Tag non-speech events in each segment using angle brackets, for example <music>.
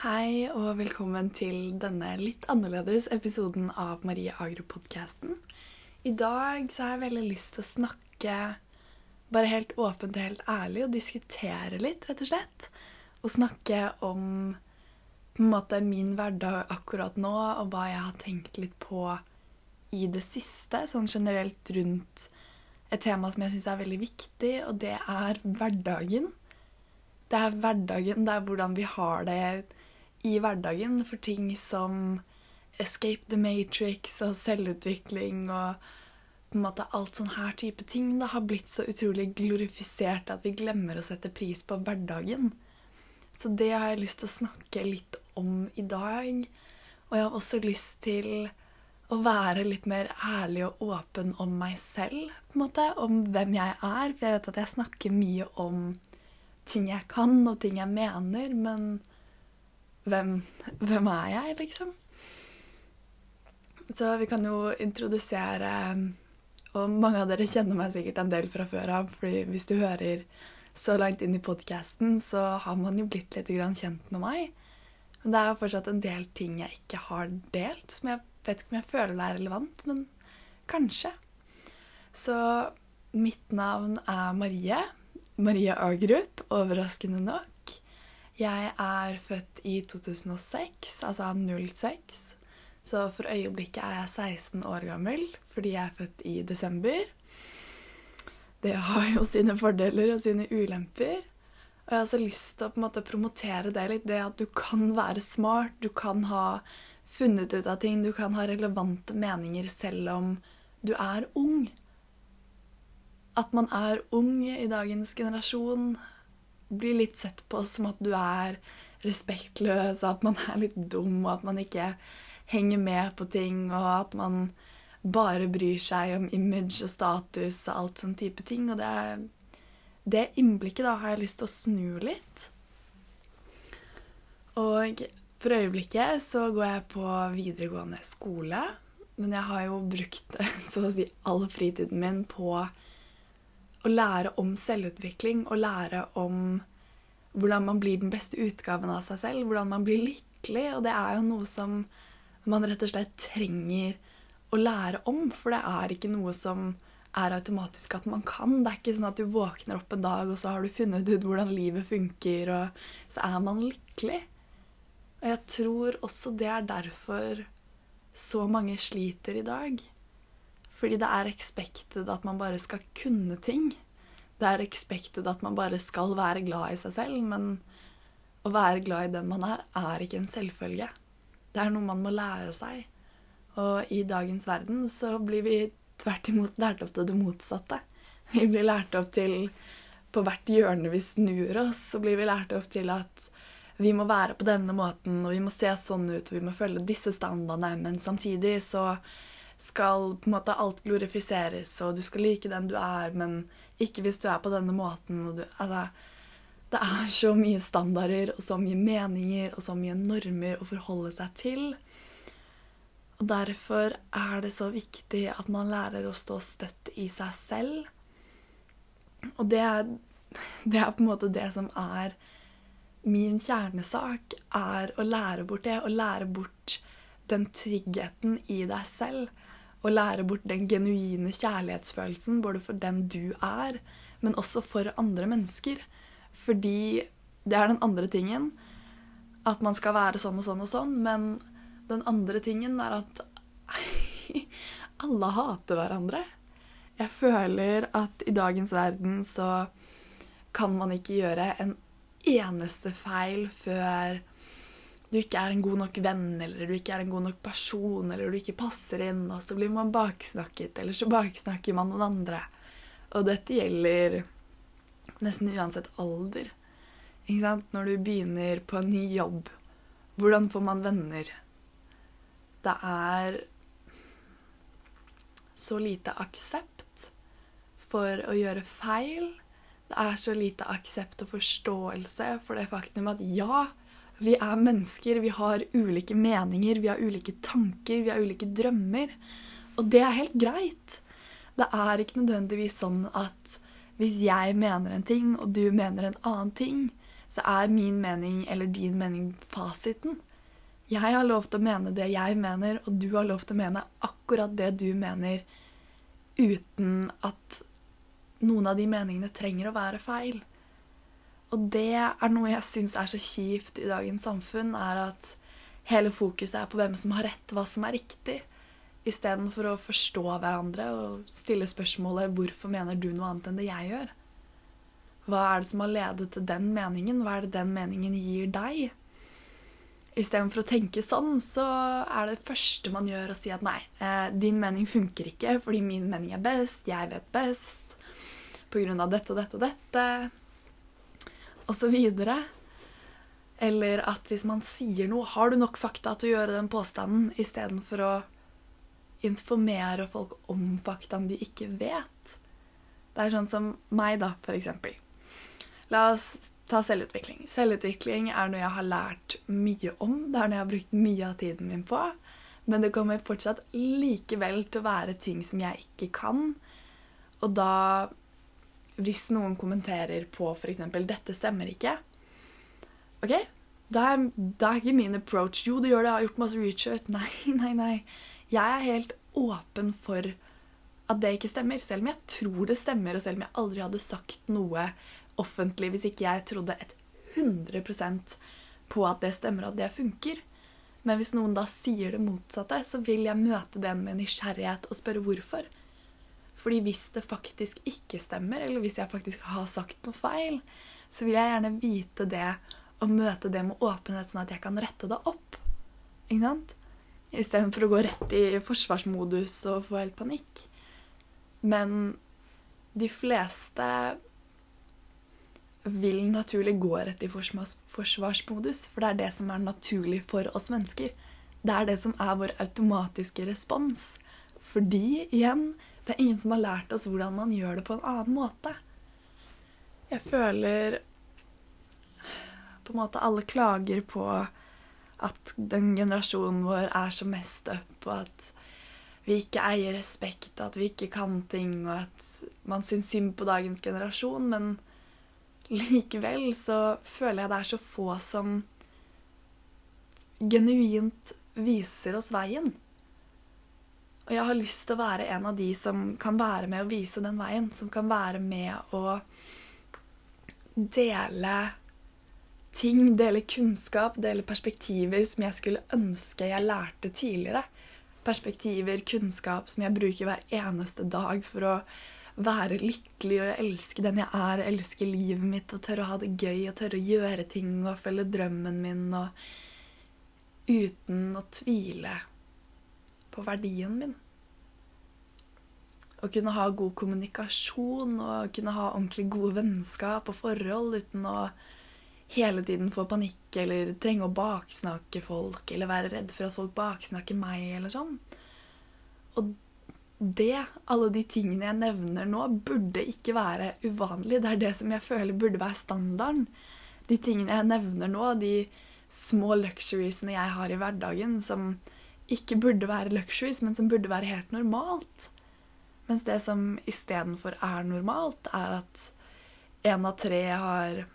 Hei og velkommen til denne litt annerledes episoden av Marie Agro-podkasten. I dag så har jeg veldig lyst til å snakke bare helt åpent og helt ærlig og diskutere litt, rett og slett. Og snakke om på en måte min hverdag akkurat nå, og hva jeg har tenkt litt på i det siste, sånn generelt rundt et tema som jeg syns er veldig viktig, og det er hverdagen. Det er hverdagen, det er hvordan vi har det i hverdagen for ting som Escape the Matrix og selvutvikling og på en måte alt sånn her type ting da, har blitt så utrolig glorifisert at vi glemmer å sette pris på hverdagen. Så det har jeg lyst til å snakke litt om i dag. Og jeg har også lyst til å være litt mer ærlig og åpen om meg selv, på en måte, om hvem jeg er. For jeg vet at jeg snakker mye om ting jeg kan, og ting jeg mener, men hvem, hvem er jeg, liksom? Så vi kan jo introdusere Og mange av dere kjenner meg sikkert en del fra før av, fordi hvis du hører så langt inn i podkasten, så har man jo blitt litt kjent med meg. Men det er jo fortsatt en del ting jeg ikke har delt, som jeg vet ikke om jeg føler er relevant, men kanskje. Så mitt navn er Marie. Marie Agrup, overraskende nok. Jeg er født i 2006, altså 06. Så for øyeblikket er jeg 16 år gammel fordi jeg er født i desember. Det har jo sine fordeler og sine ulemper. Og jeg har også lyst til å på en måte promotere det litt. Det at du kan være smart, du kan ha funnet ut av ting, du kan ha relevante meninger selv om du er ung. At man er ung i dagens generasjon, blir litt sett på som at du er respektløs, at man er litt dum, og at man ikke henger med på ting, og at man bare bryr seg om image og status og alt sånn type ting. Og det, det innblikket da har jeg lyst til å snu litt. Og for øyeblikket så går jeg på videregående skole. Men jeg har jo brukt <laughs> så å si all fritiden min på å lære om selvutvikling og lære om hvordan man blir den beste utgaven av seg selv, hvordan man blir lykkelig. Og det er jo noe som man rett og slett trenger å lære om, for det er ikke noe som er automatisk at man kan. Det er ikke sånn at du våkner opp en dag, og så har du funnet ut hvordan livet funker, og så er man lykkelig. Og jeg tror også det er derfor så mange sliter i dag. Fordi det er expected at man bare skal kunne ting. Det er expected at man bare skal være glad i seg selv, men å være glad i den man er, er ikke en selvfølge. Det er noe man må lære seg. Og i dagens verden så blir vi tvert imot lært opp til det motsatte. Vi blir lært opp til På hvert hjørne vi snur oss, så blir vi lært opp til at vi må være på denne måten, og vi må se sånn ut, og vi må følge disse standardene, men samtidig så skal på en måte alt glorifiseres, og du skal like den du er, men ikke hvis du er på denne måten. Du, altså, det er så mye standarder og så mye meninger og så mye normer å forholde seg til. Og Derfor er det så viktig at man lærer å stå støtt i seg selv. Og det er, det er på en måte det som er min kjernesak, er å lære bort det. Å lære bort den tryggheten i deg selv å lære bort den genuine kjærlighetsfølelsen både for den du er, men også for andre mennesker. Fordi det er den andre tingen. At man skal være sånn og sånn og sånn. Men den andre tingen er at <laughs> alle hater hverandre. Jeg føler at i dagens verden så kan man ikke gjøre en eneste feil før du ikke er en god nok venn, eller du ikke er en god nok person, eller du ikke passer inn, og så blir man baksnakket, eller så baksnakker man noen andre. Og dette gjelder nesten uansett alder. Ikke sant? Når du begynner på en ny jobb, hvordan får man venner? Det er så lite aksept for å gjøre feil. Det er så lite aksept og forståelse for det faktum at ja, vi er mennesker, vi har ulike meninger, vi har ulike tanker, vi har ulike drømmer. Og det er helt greit. Det er ikke nødvendigvis sånn at hvis jeg mener en ting, og du mener en annen ting, så er min mening eller din mening fasiten. Jeg har lov til å mene det jeg mener, og du har lov til å mene akkurat det du mener, uten at noen av de meningene trenger å være feil. Og det er noe jeg syns er så kjipt i dagens samfunn, er at hele fokuset er på hvem som har rett, hva som er riktig, istedenfor å forstå hverandre og stille spørsmålet 'Hvorfor mener du noe annet enn det jeg gjør?' Hva er det som har ledet til den meningen? Hva er det den meningen gir deg? Istedenfor å tenke sånn, så er det første man gjør, å si at nei, eh, din mening funker ikke fordi min mening er best, jeg vet best, på grunn av dette og dette og dette, videre. Eller at hvis man sier noe, har du nok fakta til å gjøre den påstanden, istedenfor å informere folk om faktaen de ikke vet. Det er sånn som meg, da, for eksempel. La oss ta selvutvikling. Selvutvikling er noe jeg har lært mye om. Det er noe jeg har brukt mye av tiden min på. Men det kommer fortsatt likevel til å være ting som jeg ikke kan. Og da Hvis noen kommenterer på f.eks. 'dette stemmer ikke', OK? Da er, da er ikke min approach 'jo, det gjør det, jeg har gjort masse research'. <laughs> Nei, nei, nei. Jeg er helt åpen for at det ikke stemmer. Selv om jeg tror det stemmer, og selv om jeg aldri hadde sagt noe offentlig hvis ikke jeg trodde et 100 på at det stemmer, at det funker. Men hvis noen da sier det motsatte, så vil jeg møte den med nysgjerrighet og spørre hvorfor. Fordi hvis det faktisk ikke stemmer, eller hvis jeg faktisk har sagt noe feil, så vil jeg gjerne vite det og møte det med åpenhet, sånn at jeg kan rette det opp. Ikke sant? Istedenfor å gå rett i forsvarsmodus og få helt panikk. Men de fleste vil naturlig gå rett i forsvarsmodus, for det er det som er naturlig for oss mennesker. Det er det som er vår automatiske respons. Fordi, igjen, det er ingen som har lært oss hvordan man gjør det på en annen måte. Jeg føler på en måte alle klager på at den generasjonen vår er så mest up, og at vi ikke eier respekt, at vi ikke kan ting, og at man syns synd på dagens generasjon. men Likevel så føler jeg det er så få som genuint viser oss veien. Og jeg har lyst til å være en av de som kan være med å vise den veien. Som kan være med å dele ting, dele kunnskap, dele perspektiver som jeg skulle ønske jeg lærte tidligere. Perspektiver, kunnskap som jeg bruker hver eneste dag for å være lykkelig og elske den jeg er, elske livet mitt og tørre å ha det gøy og tørre å gjøre ting og følge drømmen min og uten å tvile på verdien min. Å kunne ha god kommunikasjon og kunne ha ordentlig gode vennskap og forhold uten å hele tiden få panikk eller trenge å baksnakke folk eller være redd for at folk baksnakker meg eller sånn. Og det, alle de tingene jeg nevner nå, burde ikke være uvanlig. Det er det som jeg føler burde være standarden. De tingene jeg nevner nå, de små luxuriesene jeg har i hverdagen, som ikke burde være luxuries, men som burde være helt normalt. Mens det som istedenfor er normalt, er at én av tre har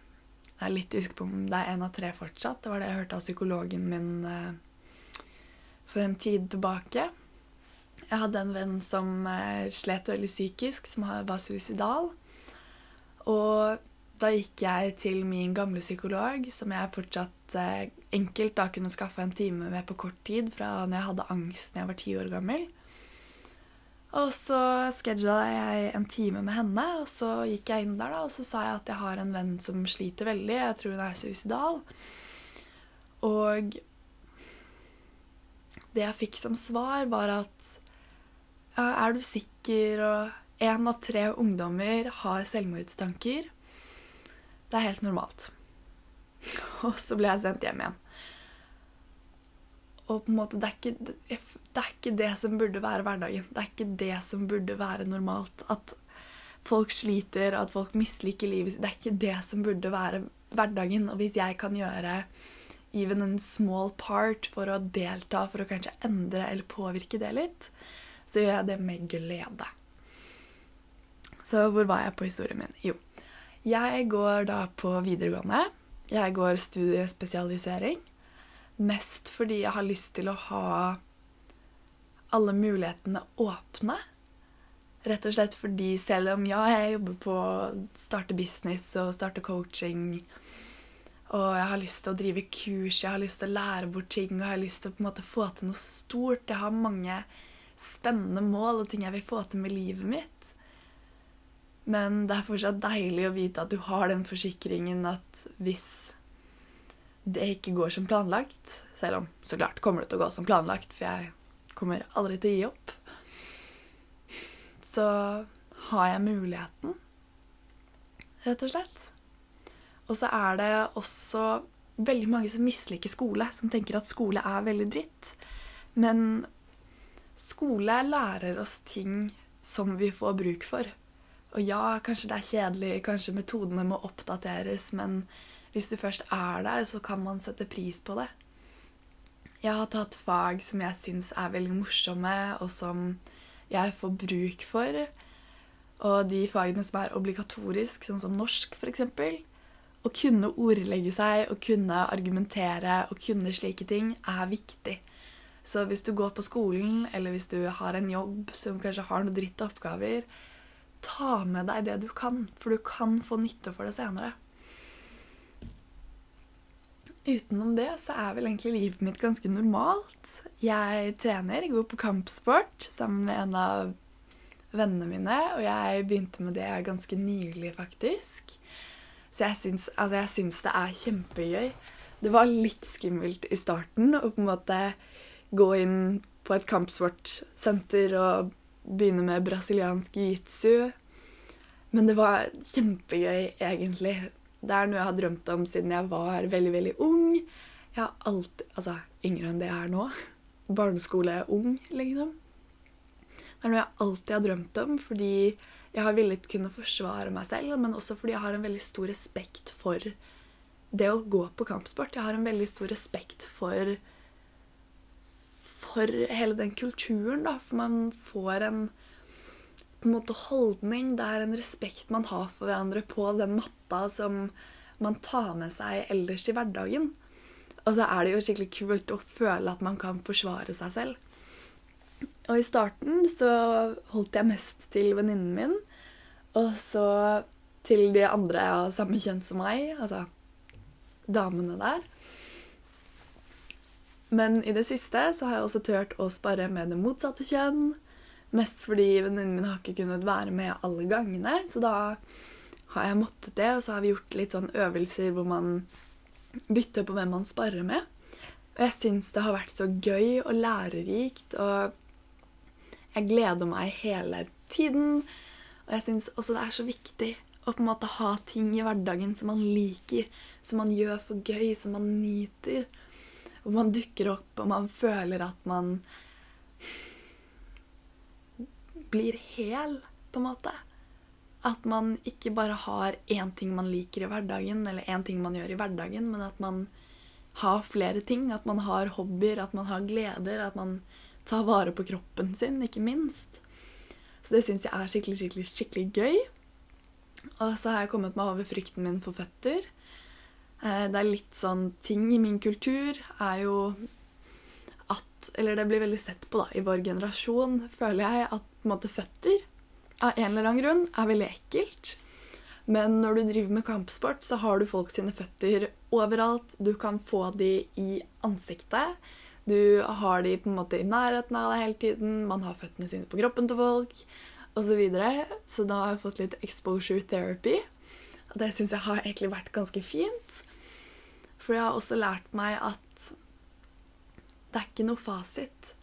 Jeg er litt usikker på om det er én av tre fortsatt. Det var det jeg hørte av psykologen min eh, for en tid tilbake. Jeg hadde en venn som eh, slet veldig psykisk, som var suicidal. Og da gikk jeg til min gamle psykolog, som jeg fortsatt eh, enkelt da kunne skaffe en time med på kort tid fra når jeg hadde angst da jeg var ti år gammel. Og så schedula jeg en time med henne, og så gikk jeg inn der da, og så sa jeg at jeg har en venn som sliter veldig. Jeg tror hun er suicidal. Og det jeg fikk som svar, var at er du sikker? Og én av tre ungdommer har selvmordstanker. Det er helt normalt. <laughs> Og så ble jeg sendt hjem igjen. Og på en måte, det er, ikke, det er ikke det som burde være hverdagen. Det er ikke det som burde være normalt. At folk sliter, at folk misliker livet sitt. Det er ikke det som burde være hverdagen. Og hvis jeg kan gjøre even en small part for å delta, for å kanskje endre eller påvirke det litt, så gjør jeg det med glede. Så hvor var jeg på historien min? Jo, jeg går da på videregående. Jeg går studiespesialisering. Mest fordi jeg har lyst til å ha alle mulighetene åpne. Rett og slett fordi selv om ja, jeg jobber på å starte business og starte coaching, og jeg har lyst til å drive kurs, jeg har lyst til å lære bort ting, og jeg har lyst til å på en måte få til noe stort Jeg har mange spennende mål og ting jeg vil få til med livet mitt. Men det er fortsatt deilig å vite at du har den forsikringen at hvis det ikke går som planlagt Selv om så klart kommer det til å gå som planlagt, for jeg kommer aldri til å gi opp. Så har jeg muligheten, rett og slett. Og så er det også veldig mange som misliker skole, som tenker at skole er veldig dritt. Men skole lærer oss ting som vi får bruk for. Og ja, kanskje det er kjedelig, kanskje metodene må oppdateres, men hvis du først er der, så kan man sette pris på det. Jeg har tatt fag som jeg syns er veldig morsomme, og som jeg får bruk for. Og de fagene som er obligatorisk, sånn som norsk f.eks. Å kunne ordlegge seg, å kunne argumentere og kunne slike ting er viktig. Så hvis du går på skolen, eller hvis du har en jobb som kanskje har noen dritte oppgaver, ta med deg det du kan, for du kan få nytte for det senere. Utenom det så er vel egentlig livet mitt ganske normalt. Jeg trener, går på kampsport sammen med en av vennene mine, og jeg begynte med det ganske nylig, faktisk. Så jeg syns, altså jeg syns det er kjempegøy. Det var litt skummelt i starten å på en måte gå inn på et kampsportsenter og begynne med brasiliansk jiu-jitsu. Men det var kjempegøy, egentlig. Det er noe jeg har drømt om siden jeg var veldig, veldig ung. Jeg har alltid Altså yngre enn det jeg er nå. Barneskole-ung, liksom. Det er noe jeg alltid har drømt om fordi jeg har villet kunne forsvare meg selv, men også fordi jeg har en veldig stor respekt for det å gå på kampsport. Jeg har en veldig stor respekt for for hele den kulturen, da. For man får en på en måte holdning. Det er en respekt man har for hverandre på den matta som man tar med seg ellers i hverdagen. Og så er det jo skikkelig kult å føle at man kan forsvare seg selv. Og i starten så holdt jeg mest til venninnen min, og så til de andre av samme kjønn som meg, altså damene der. Men i det siste så har jeg også turt å spare med det motsatte kjønn. Mest fordi venninnen min har ikke kunnet være med alle gangene. Så da har jeg måttet det, og så har vi gjort litt sånn øvelser hvor man bytter på hvem man sparer med. Og jeg syns det har vært så gøy og lærerikt, og jeg gleder meg hele tiden. Og jeg syns også det er så viktig å på en måte ha ting i hverdagen som man liker, som man gjør for gøy, som man nyter. Hvor man dukker opp, og man føler at man blir hel, på en måte. At man ikke bare har én ting man liker i hverdagen, eller én ting man gjør i hverdagen, men at man har flere ting. At man har hobbyer, at man har gleder, at man tar vare på kroppen sin, ikke minst. Så det syns jeg er skikkelig, skikkelig, skikkelig gøy. Og så har jeg kommet meg over frykten min for føtter. Eh, det er litt sånn ting i min kultur er jo at Eller det blir veldig sett på da, i vår generasjon, føler jeg, at på en måte føtter av en eller annen grunn er veldig ekkelt. Men når du driver med kampsport, så har du folk sine føtter overalt. Du kan få de i ansiktet. Du har de på en måte i nærheten av deg hele tiden. Man har føttene sine på kroppen til folk osv. Så, videre. så da har jeg fått litt exposure therapy. Og det syns jeg har egentlig vært ganske fint. For jeg har også lært meg at det er ikke noe fasit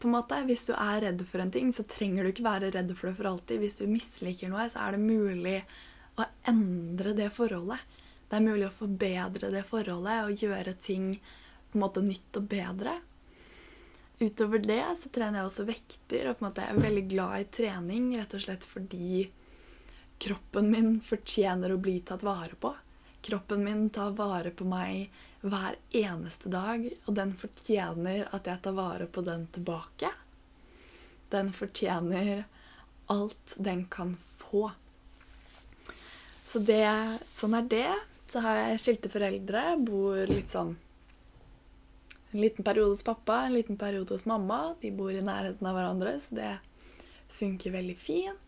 på en måte. Hvis du er redd for en ting, så trenger du ikke være redd for det for alltid. Hvis du misliker noe, så er det mulig å endre det forholdet. Det er mulig å forbedre det forholdet og gjøre ting på en måte nytt og bedre. Utover det så trener jeg også vekter, og på en måte er veldig glad i trening rett og slett fordi kroppen min fortjener å bli tatt vare på. Kroppen min tar vare på meg hver eneste dag, og den fortjener at jeg tar vare på den tilbake. Den fortjener alt den kan få. Så det, sånn er det. så har jeg skilte foreldre. Bor litt sånn En liten periode hos pappa, en liten periode hos mamma. De bor i nærheten av hverandre, så det funker veldig fint.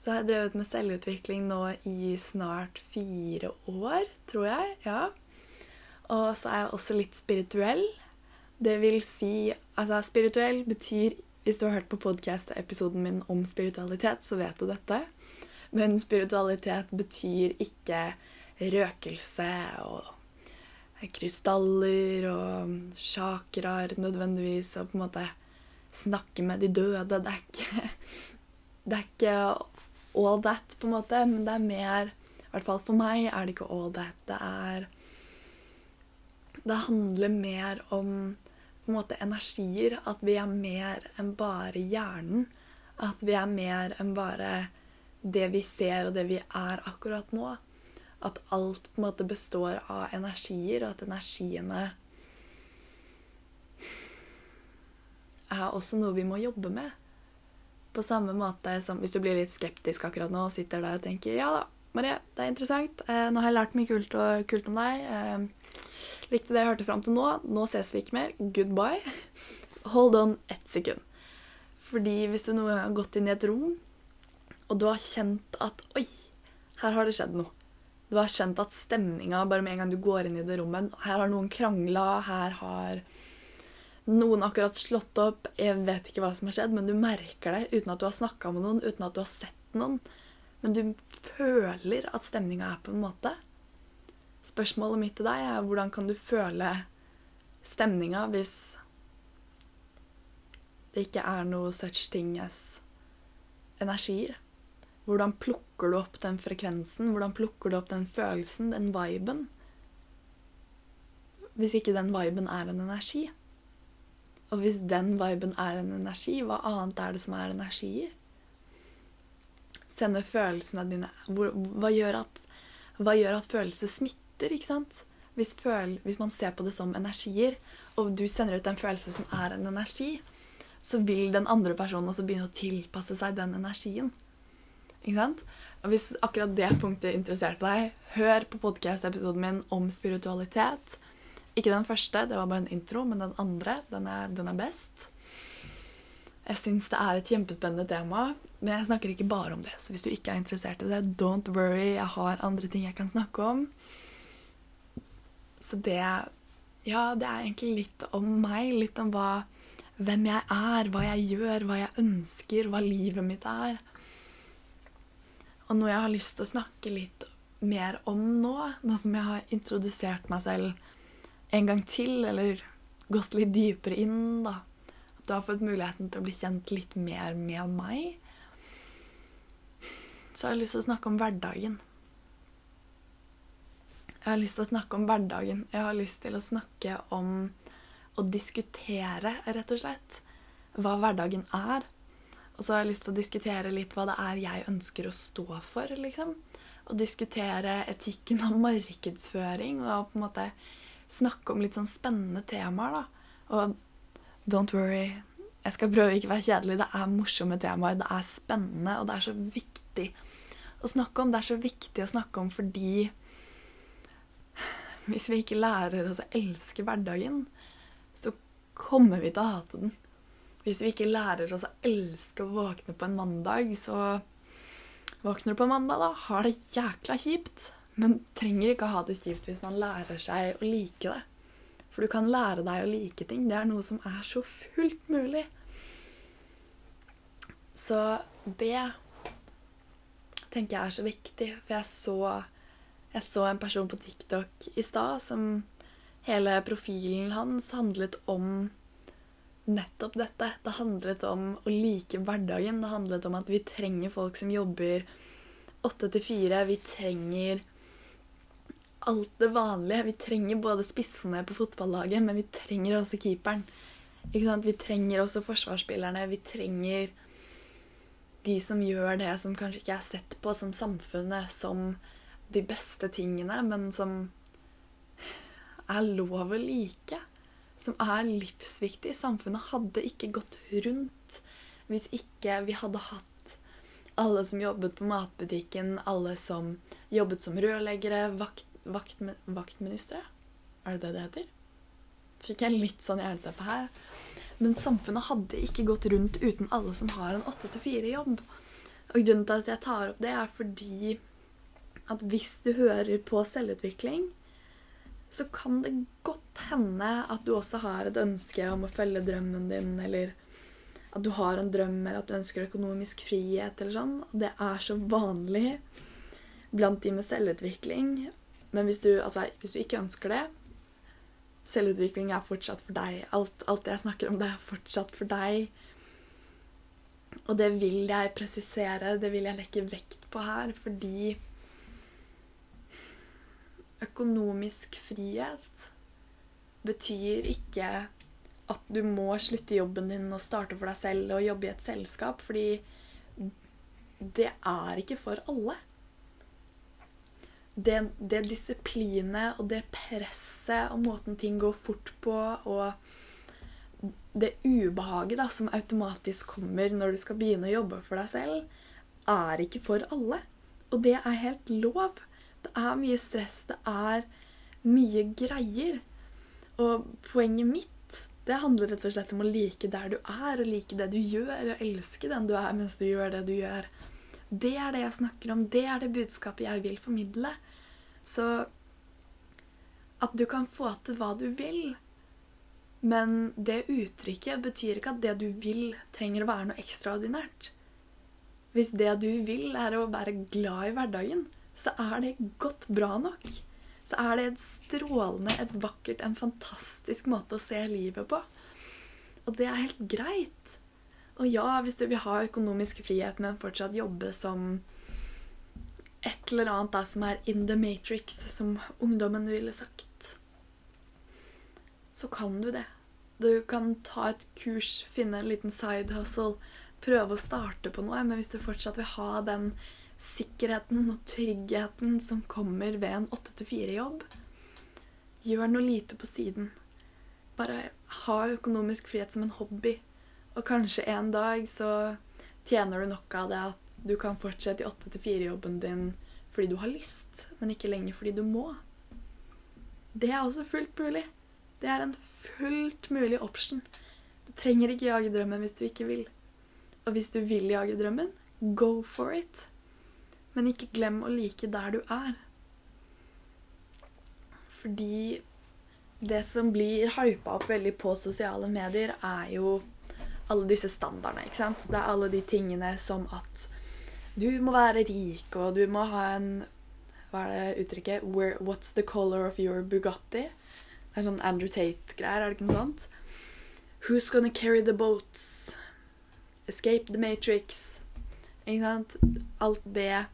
Så jeg har drevet med selvutvikling nå i snart fire år, tror jeg. Ja. Og så er jeg også litt spirituell. Det vil si Altså, spirituell betyr Hvis du har hørt på podkast-episoden min om spiritualitet, så vet du dette. Men spiritualitet betyr ikke røkelse og krystaller og chakraer nødvendigvis, og på en måte snakke med de døde. Det er ikke <laughs> Det er ikke all that, på en måte, men det er mer I hvert fall for meg er det ikke all that. Det er Det handler mer om på en måte energier. At vi er mer enn bare hjernen. At vi er mer enn bare det vi ser og det vi er akkurat nå. At alt på en måte består av energier, og at energiene er også noe vi må jobbe med. På samme måte som hvis du blir litt skeptisk akkurat nå og sitter der og tenker ja da, Marie, det er interessant. Eh, nå har jeg lært mye kult, og, kult om deg. Eh, likte det jeg hørte fram til nå. Nå ses vi ikke mer. Goodbye. Hold on ett sekund. Fordi hvis du nå har gått inn i et rom, og du har kjent at Oi, her har det skjedd noe. Du har kjent at stemninga bare med en gang du går inn i det rommet Her har noen krangla, her har noen akkurat slått opp. Jeg vet ikke hva som har skjedd, men du merker det uten at du har snakka med noen, uten at du har sett noen. Men du føler at stemninga er på en måte. Spørsmålet mitt til deg er hvordan kan du føle stemninga hvis det ikke er noe such thing as energier? Hvordan plukker du opp den frekvensen? Hvordan plukker du opp den følelsen, den viben? Hvis ikke den viben er en energi. Og hvis den viben er en energi, hva annet er det som er energier? Sende følelsene dine hva, gjør at, hva gjør at følelser smitter, ikke sant? Hvis, føl, hvis, man ser på det som energier, og du sender ut en følelse som er en energi, så vil den andre personen også begynne å tilpasse seg den energien. Ikke sant? Og hvis akkurat det punktet interesserte deg, hør på podkast-episoden min om spiritualitet. Ikke den første, det var bare en intro, men den andre, den er, den er best. Jeg syns det er et kjempespennende tema, men jeg snakker ikke bare om det. Så hvis du ikke er interessert i det, don't worry, jeg har andre ting jeg kan snakke om. Så det Ja, det er egentlig litt om meg. Litt om hva, hvem jeg er, hva jeg gjør, hva jeg ønsker, hva livet mitt er. Og noe jeg har lyst til å snakke litt mer om nå, nå som jeg har introdusert meg selv en gang til, eller gått litt dypere inn, da. At du har fått muligheten til å bli kjent litt mer med meg. Så jeg har lyst til å snakke om hverdagen. Jeg har lyst til å snakke om hverdagen. Jeg har lyst til å snakke om å diskutere, rett og slett, hva hverdagen er. Og så har jeg lyst til å diskutere litt hva det er jeg ønsker å stå for, liksom. Og diskutere etikken av markedsføring og på en måte snakke om litt sånn spennende temaer, da. Og don't worry, jeg skal prøve ikke å være kjedelig. Det er morsomme temaer, det er spennende, og det er så viktig å snakke om. Det er så viktig å snakke om fordi hvis vi ikke lærer oss å elske hverdagen, så kommer vi til å hate den. Hvis vi ikke lærer oss å elske å våkne på en mandag, så våkner du på mandag, da. Har det jækla kjipt. Men trenger ikke å ha det kjipt hvis man lærer seg å like det. For du kan lære deg å like ting. Det er noe som er så fullt mulig. Så det tenker jeg er så viktig. For jeg så, jeg så en person på TikTok i stad som hele profilen hans handlet om nettopp dette. Det handlet om å like hverdagen. Det handlet om at vi trenger folk som jobber åtte til fire. Vi trenger alt det vanlige. Vi trenger både spissene på fotballaget, men vi trenger også keeperen. Vi trenger også forsvarsspillerne. Vi trenger de som gjør det som kanskje ikke er sett på som samfunnet som de beste tingene, men som er lov å like som er livsviktig. Samfunnet hadde ikke gått rundt hvis ikke vi hadde hatt Alle som jobbet på matbutikken, alle som jobbet som rørleggere, vakt, vakt, vaktministre. Er det det det heter? Fikk jeg litt sånn jernteppe her. Men samfunnet hadde ikke gått rundt uten alle som har en 8-4-jobb. Og grunnen til at jeg tar opp det, er fordi at hvis du hører på selvutvikling, så kan det godt hende at du også har et ønske om å følge drømmen din, eller at du har en drøm, eller at du ønsker økonomisk frihet, eller sånn. Og det er så vanlig blant de med selvutvikling. Men hvis du, altså, hvis du ikke ønsker det Selvutvikling er fortsatt for deg. Alt, alt jeg snakker om, det er fortsatt for deg. Og det vil jeg presisere, det vil jeg legge vekt på her, fordi økonomisk frihet betyr ikke at du må slutte jobben din og starte for deg selv og jobbe i et selskap, fordi det er ikke for alle. Det, det disiplinet og det presset og måten ting går fort på, og det ubehaget da, som automatisk kommer når du skal begynne å jobbe for deg selv, er ikke for alle. Og det er helt lov. Det er mye stress. Det er mye greier. Og poenget mitt det handler rett og slett om å like der du er, og like det du gjør, og elske den du er mens du gjør det du gjør. Det er det jeg snakker om. Det er det budskapet jeg vil formidle. Så at du kan få til hva du vil. Men det uttrykket betyr ikke at det du vil, trenger å være noe ekstraordinært. Hvis det du vil, er å være glad i hverdagen, så er det godt bra nok. Så er det et strålende, et vakkert, en fantastisk måte å se livet på. Og det er helt greit. Og ja, hvis du vil ha økonomisk frihet, men fortsatt jobbe som et eller annet da, som er in the matrix, som ungdommen ville sagt, så kan du det. Du kan ta et kurs, finne en liten side hustle, prøve å starte på noe, men hvis du fortsatt vil ha den sikkerheten og tryggheten som kommer ved en 8-4-jobb. Gjør noe lite på siden. Bare ha økonomisk frihet som en hobby. Og kanskje en dag så tjener du nok av det at du kan fortsette i 8-4-jobben din fordi du har lyst, men ikke lenger fordi du må. Det er også fullt mulig. Det er en fullt mulig option. Du trenger ikke jage drømmen hvis du ikke vil. Og hvis du vil jage drømmen, go for it. Men ikke glem å like der du er. Fordi det som blir hypa opp veldig på sosiale medier, er jo alle disse standardene. ikke sant? Det er alle de tingene som at du må være rik, og du må ha en Hva er det uttrykket? Where, what's the color of your Bugatti? Det er sånn Andrew Tate-greier, er det ikke noe sånt? Who's gonna carry the boats? Escape the Matrix. Ikke sant? Alt det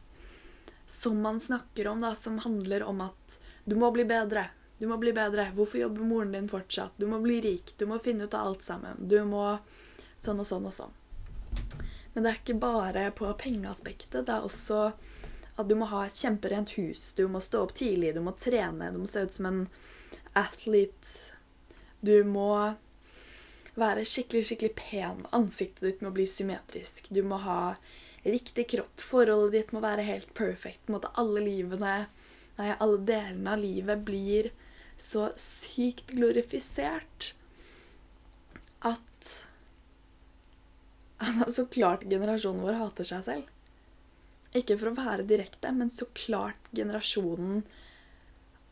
som man snakker om, da, som handler om at du må bli bedre. Du må bli bedre. Hvorfor jobber moren din fortsatt? Du må bli rik. Du må finne ut av alt sammen. Du må sånn og sånn og sånn. Men det er ikke bare på pengeaspektet. Det er også at du må ha et kjemperent hus. Du må stå opp tidlig, du må trene, du må se ut som en athlete. Du må være skikkelig, skikkelig pen. Ansiktet ditt må bli symmetrisk. Du må ha riktig kropp. Forholdet ditt må være helt perfect. På en måte alle livene, nei, alle delene av livet blir så sykt glorifisert at Altså, så klart generasjonen vår hater seg selv. Ikke for å være direkte, men så klart generasjonen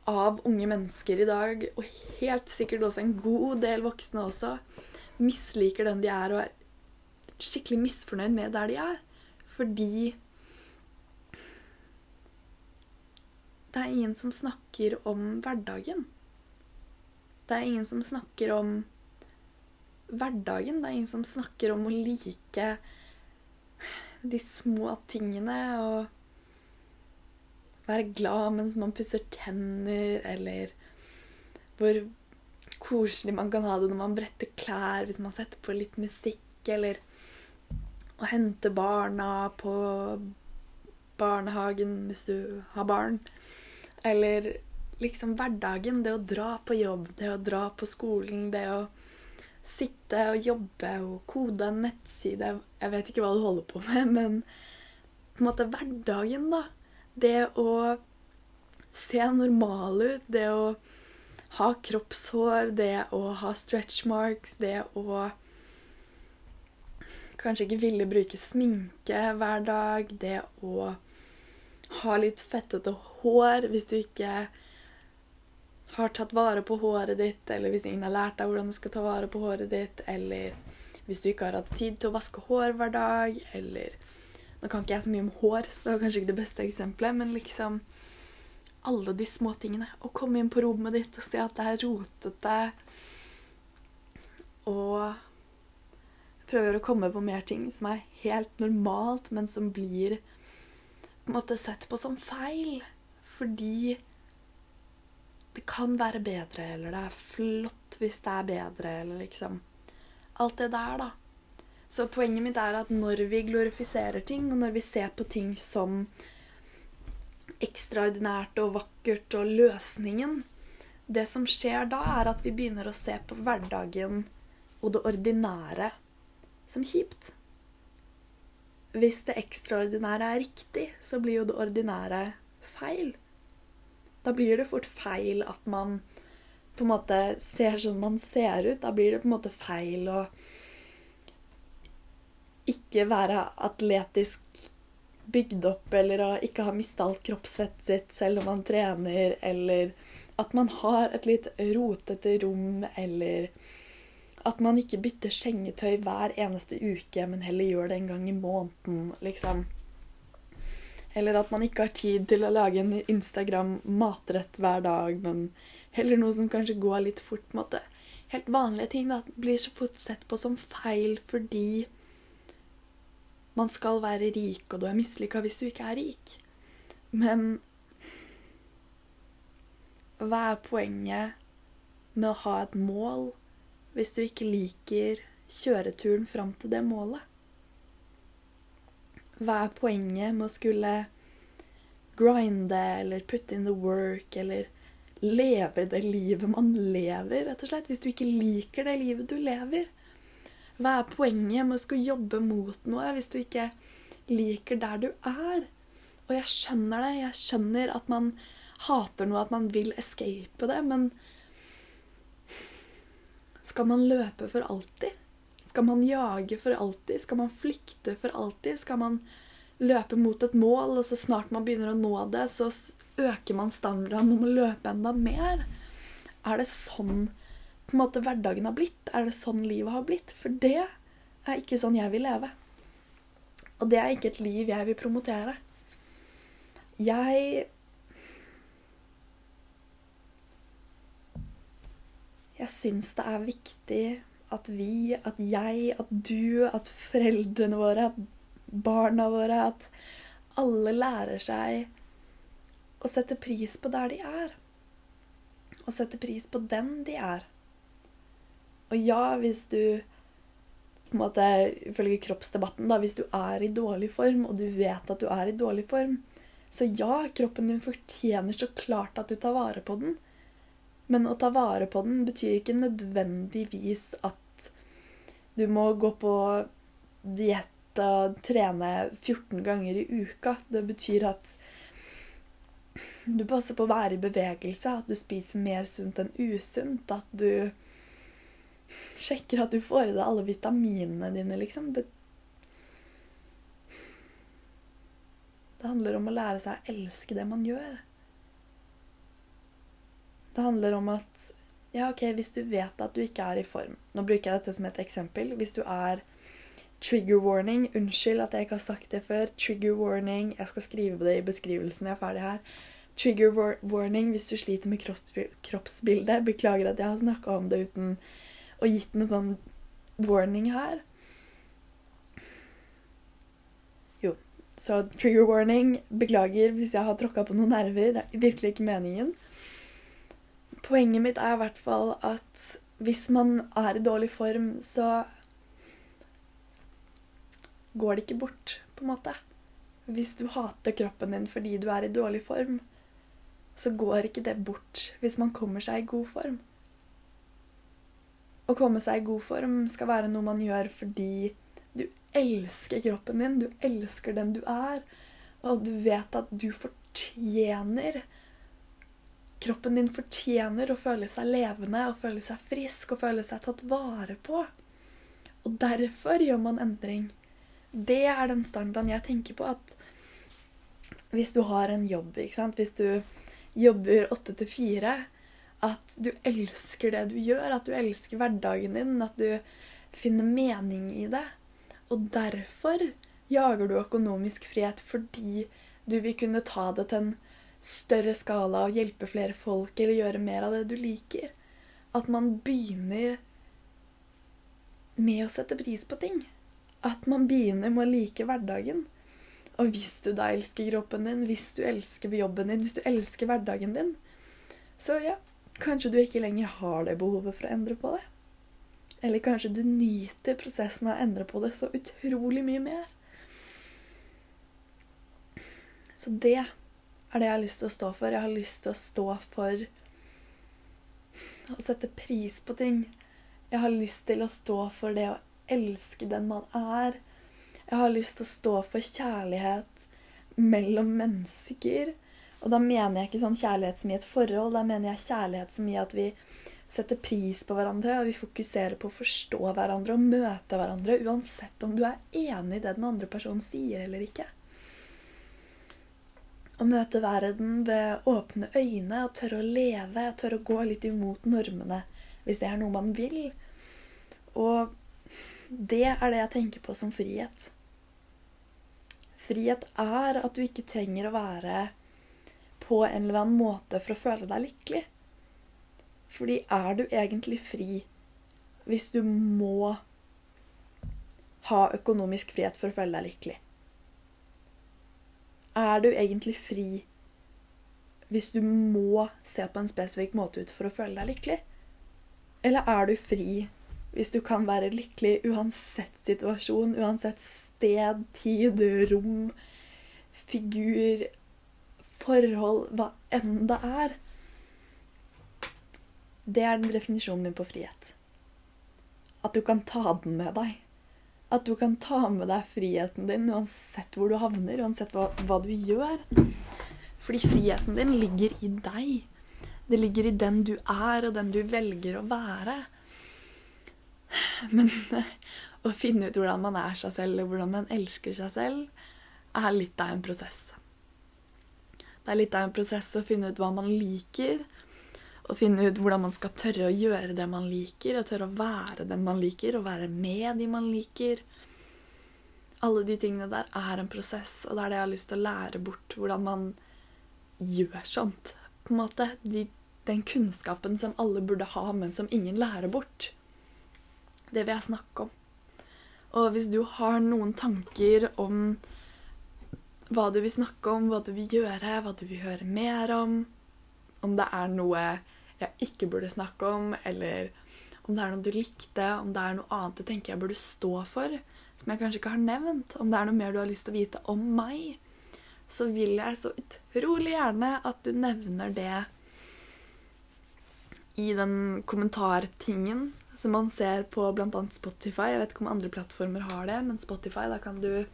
av unge mennesker i dag, og helt sikkert også en god del voksne også, misliker den de er, og er skikkelig misfornøyd med der de er. Fordi det er ingen som snakker om hverdagen. Det er ingen som snakker om hverdagen. Det er ingen som snakker om å like de små tingene og være glad mens man pusser tenner, eller hvor koselig man kan ha det når man bretter klær, hvis man setter på litt musikk, eller å hente barna på barnehagen hvis du har barn. Eller liksom hverdagen. Det å dra på jobb, det å dra på skolen, det å sitte og jobbe og kode en nettside Jeg vet ikke hva du holder på med, men på en måte hverdagen, da. Det å se normal ut, det å ha kroppshår, det å ha stretch marks, det å kanskje ikke ville bruke sminke hver dag, det å ha litt fettete hår hvis du ikke har tatt vare på håret ditt, eller hvis ingen har lært deg hvordan du skal ta vare på håret ditt, eller hvis du ikke har hatt tid til å vaske hår hver dag, eller Nå kan ikke jeg så mye om hår, så det var kanskje ikke det beste eksempelet, men liksom Alle de små tingene. Å komme inn på rommet ditt og se at det er rotete, og prøver å komme på mer ting som er helt normalt, men som blir på en måte sett på som feil. Fordi det kan være bedre, eller det er flott hvis det er bedre, eller liksom Alt det der, da. Så poenget mitt er at når vi glorifiserer ting, og når vi ser på ting som ekstraordinært og vakkert og løsningen Det som skjer da, er at vi begynner å se på hverdagen og det ordinære som kjipt. Hvis det ekstraordinære er riktig, så blir jo det ordinære feil. Da blir det fort feil at man på en måte ser som man ser ut. Da blir det på en måte feil å ikke være atletisk bygd opp, eller å ikke ha mista alt kroppsfettet sitt selv om man trener, eller at man har et litt rotete rom, eller at man ikke bytter sengetøy hver eneste uke, men heller gjør det en gang i måneden, liksom. Eller at man ikke har tid til å lage en Instagram-matrett hver dag, men heller noe som kanskje går litt fort. på en måte. Helt vanlige ting da, blir så fort sett på som feil fordi man skal være rik, og du er mislykka hvis du ikke er rik. Men hva er poenget med å ha et mål hvis du ikke liker kjøreturen fram til det målet? Hva er poenget med å skulle grinde eller put in the work eller leve det livet man lever, rett og slett? Hvis du ikke liker det livet du lever? Hva er poenget med å skulle jobbe mot noe hvis du ikke liker der du er? Og jeg skjønner det. Jeg skjønner at man hater noe, at man vil escape det, men skal man løpe for alltid? Skal man jage for alltid? Skal man flykte for alltid? Skal man løpe mot et mål, og så snart man begynner å nå det, så øker man standarden om å løpe enda mer? Er det sånn på en måte hverdagen har blitt? Er det sånn livet har blitt? For det er ikke sånn jeg vil leve. Og det er ikke et liv jeg vil promotere. Jeg Jeg syns det er viktig at vi, at jeg, at du, at foreldrene våre, at barna våre At alle lærer seg å sette pris på der de er. Og sette pris på den de er. Og ja, hvis du på en måte, Ifølge kroppsdebatten, da, hvis du er i dårlig form, og du vet at du er i dårlig form, så ja, kroppen din fortjener så klart at du tar vare på den. Men å ta vare på den betyr ikke nødvendigvis at du må gå på diett og trene 14 ganger i uka. Det betyr at du passer på å være i bevegelse, at du spiser mer sunt enn usunt. At du sjekker at du får i deg alle vitaminene dine, liksom. Det, det handler om å lære seg å elske det man gjør. Det handler om at ja, ok, hvis du vet at du ikke er i form Nå bruker jeg dette som et eksempel. Hvis du er trigger warning Unnskyld at jeg ikke har sagt det før. Trigger warning Jeg skal skrive det i beskrivelsen. Jeg er ferdig her. Trigger warning hvis du sliter med kroppsbildet. Beklager at jeg har snakka om det uten å gitt noen sånn warning her. Jo. Så trigger warning. Beklager hvis jeg har tråkka på noen nerver. Det er virkelig ikke meningen. Poenget mitt er i hvert fall at hvis man er i dårlig form, så går det ikke bort, på en måte. Hvis du hater kroppen din fordi du er i dårlig form, så går ikke det bort hvis man kommer seg i god form. Å komme seg i god form skal være noe man gjør fordi du elsker kroppen din, du elsker den du er, og du vet at du fortjener Kroppen din fortjener å føle seg levende og føle seg frisk og føle seg tatt vare på. Og derfor gjør man endring. Det er den standarden jeg tenker på. At hvis du har en jobb, ikke sant? hvis du jobber åtte til fire, at du elsker det du gjør, at du elsker hverdagen din, at du finner mening i det. Og derfor jager du økonomisk frihet fordi du vil kunne ta det til en større skala og hjelpe flere folk eller gjøre mer av det du liker. At man begynner med å sette pris på ting. At man begynner med å like hverdagen. Og hvis du da elsker kroppen din, hvis du elsker jobben din, hvis du elsker hverdagen din, så ja, kanskje du ikke lenger har det behovet for å endre på det. Eller kanskje du nyter prosessen av å endre på det så utrolig mye mer. Så det er det jeg har lyst til å stå for. Jeg har lyst til å stå for å sette pris på ting. Jeg har lyst til å stå for det å elske den man er. Jeg har lyst til å stå for kjærlighet mellom mennesker. Og da mener jeg ikke sånn kjærlighet som i et forhold, da mener jeg kjærlighet som i at vi setter pris på hverandre, og vi fokuserer på å forstå hverandre og møte hverandre, uansett om du er enig i det den andre personen sier eller ikke. Å møte verden ved åpne øyne og tørre å leve, tørre å gå litt imot normene hvis det er noe man vil. Og det er det jeg tenker på som frihet. Frihet er at du ikke trenger å være på en eller annen måte for å føle deg lykkelig. Fordi er du egentlig fri hvis du må ha økonomisk frihet for å føle deg lykkelig? Er du egentlig fri hvis du må se på en spesifikk måte ut for å føle deg lykkelig? Eller er du fri hvis du kan være lykkelig uansett situasjon, uansett sted, tid, rom, figur, forhold, hva enn det er? Det er den definisjonen min på frihet. At du kan ta den med deg. At du kan ta med deg friheten din uansett hvor du havner, uansett hva, hva du gjør. Fordi friheten din ligger i deg. Det ligger i den du er, og den du velger å være. Men å finne ut hvordan man er seg selv, og hvordan man elsker seg selv, er litt av en prosess. Det er litt av en prosess å finne ut hva man liker, å finne ut hvordan man skal tørre å gjøre det man liker, og tørre å være den man liker, og være med de man liker. Alle de tingene der er en prosess, og det er det jeg har lyst til å lære bort. Hvordan man gjør sånt. På en måte. De, den kunnskapen som alle burde ha, men som ingen lærer bort. Det vil jeg snakke om. Og hvis du har noen tanker om hva du vil snakke om, hva du vil gjøre, hva du vil høre mer om, om det er noe jeg ikke burde snakke om, eller om det er noe du likte, om det er noe annet du tenker jeg burde stå for, som jeg kanskje ikke har nevnt, om det er noe mer du har lyst til å vite om meg, så vil jeg så utrolig gjerne at du nevner det i den kommentartingen som man ser på bl.a. Spotify. Jeg vet ikke om andre plattformer har det, men Spotify, da kan du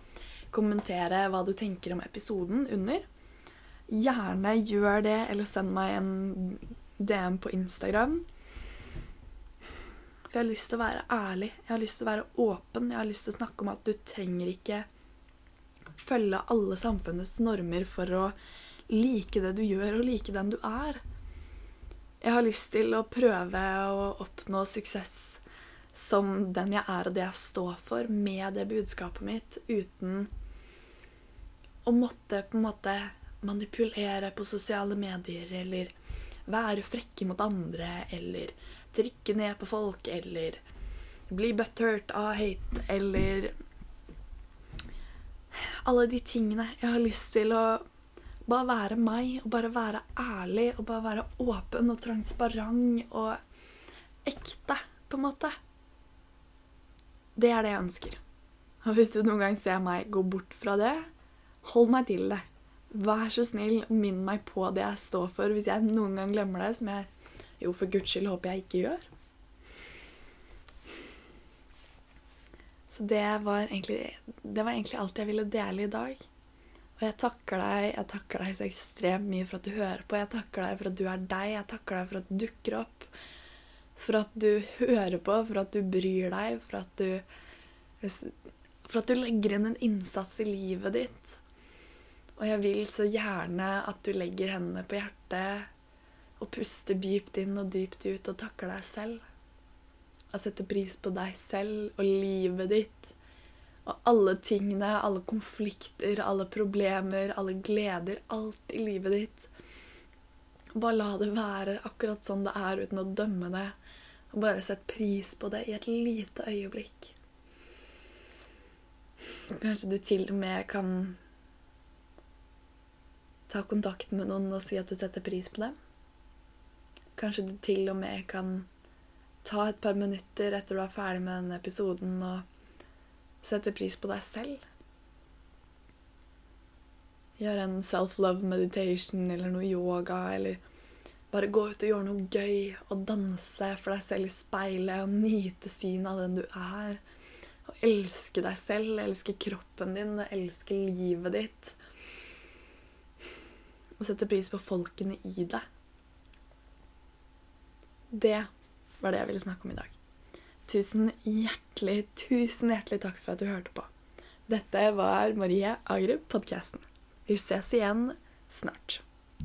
kommentere hva du tenker om episoden under. Gjerne gjør det, eller send meg en DM på Instagram. For jeg har lyst til å være ærlig, jeg har lyst til å være åpen. Jeg har lyst til å snakke om at du trenger ikke følge alle samfunnets normer for å like det du gjør, og like den du er. Jeg har lyst til å prøve å oppnå suksess som den jeg er og det jeg står for, med det budskapet mitt, uten å måtte på en måte manipulere på sosiale medier eller være frekke mot andre eller trykke ned på folk eller bli butthurt av hate eller Alle de tingene. Jeg har lyst til å bare være meg og bare være ærlig og bare være åpen og transparent og ekte, på en måte. Det er det jeg ønsker. Og hvis du noen gang ser meg gå bort fra det, hold meg til det. Vær så snill, minn meg på det jeg står for, hvis jeg noen gang glemmer det, som jeg jo for guds skyld håper jeg ikke gjør. Så det var, egentlig, det var egentlig alt jeg ville dele i dag. Og jeg takker deg jeg takker deg så ekstremt mye for at du hører på. Jeg takker deg for at du er deg. Jeg takker deg for at du dukker opp. For at du hører på, for at du bryr deg, for at du For at du legger inn en innsats i livet ditt. Og jeg vil så gjerne at du legger hendene på hjertet og puster dypt inn og dypt ut og takker deg selv og setter pris på deg selv og livet ditt. Og alle tingene, alle konflikter, alle problemer, alle gleder. Alt i livet ditt. Bare la det være akkurat sånn det er, uten å dømme det. Og bare sett pris på det i et lite øyeblikk. Kanskje du til og med kan ta kontakt med noen og si at du setter pris på dem. Kanskje du til og med kan ta et par minutter etter du er ferdig med denne episoden, og sette pris på deg selv. Gjøre en self-love meditation eller noe yoga, eller bare gå ut og gjøre noe gøy og danse for deg selv i speilet og nyte synet av den du er. Og elske deg selv, elske kroppen din og elske livet ditt. Og sette pris på folkene i deg. Det var det jeg ville snakke om i dag. Tusen hjertelig, tusen hjertelig takk for at du hørte på. Dette var Marie Agrup, podkasten. Vi ses igjen snart.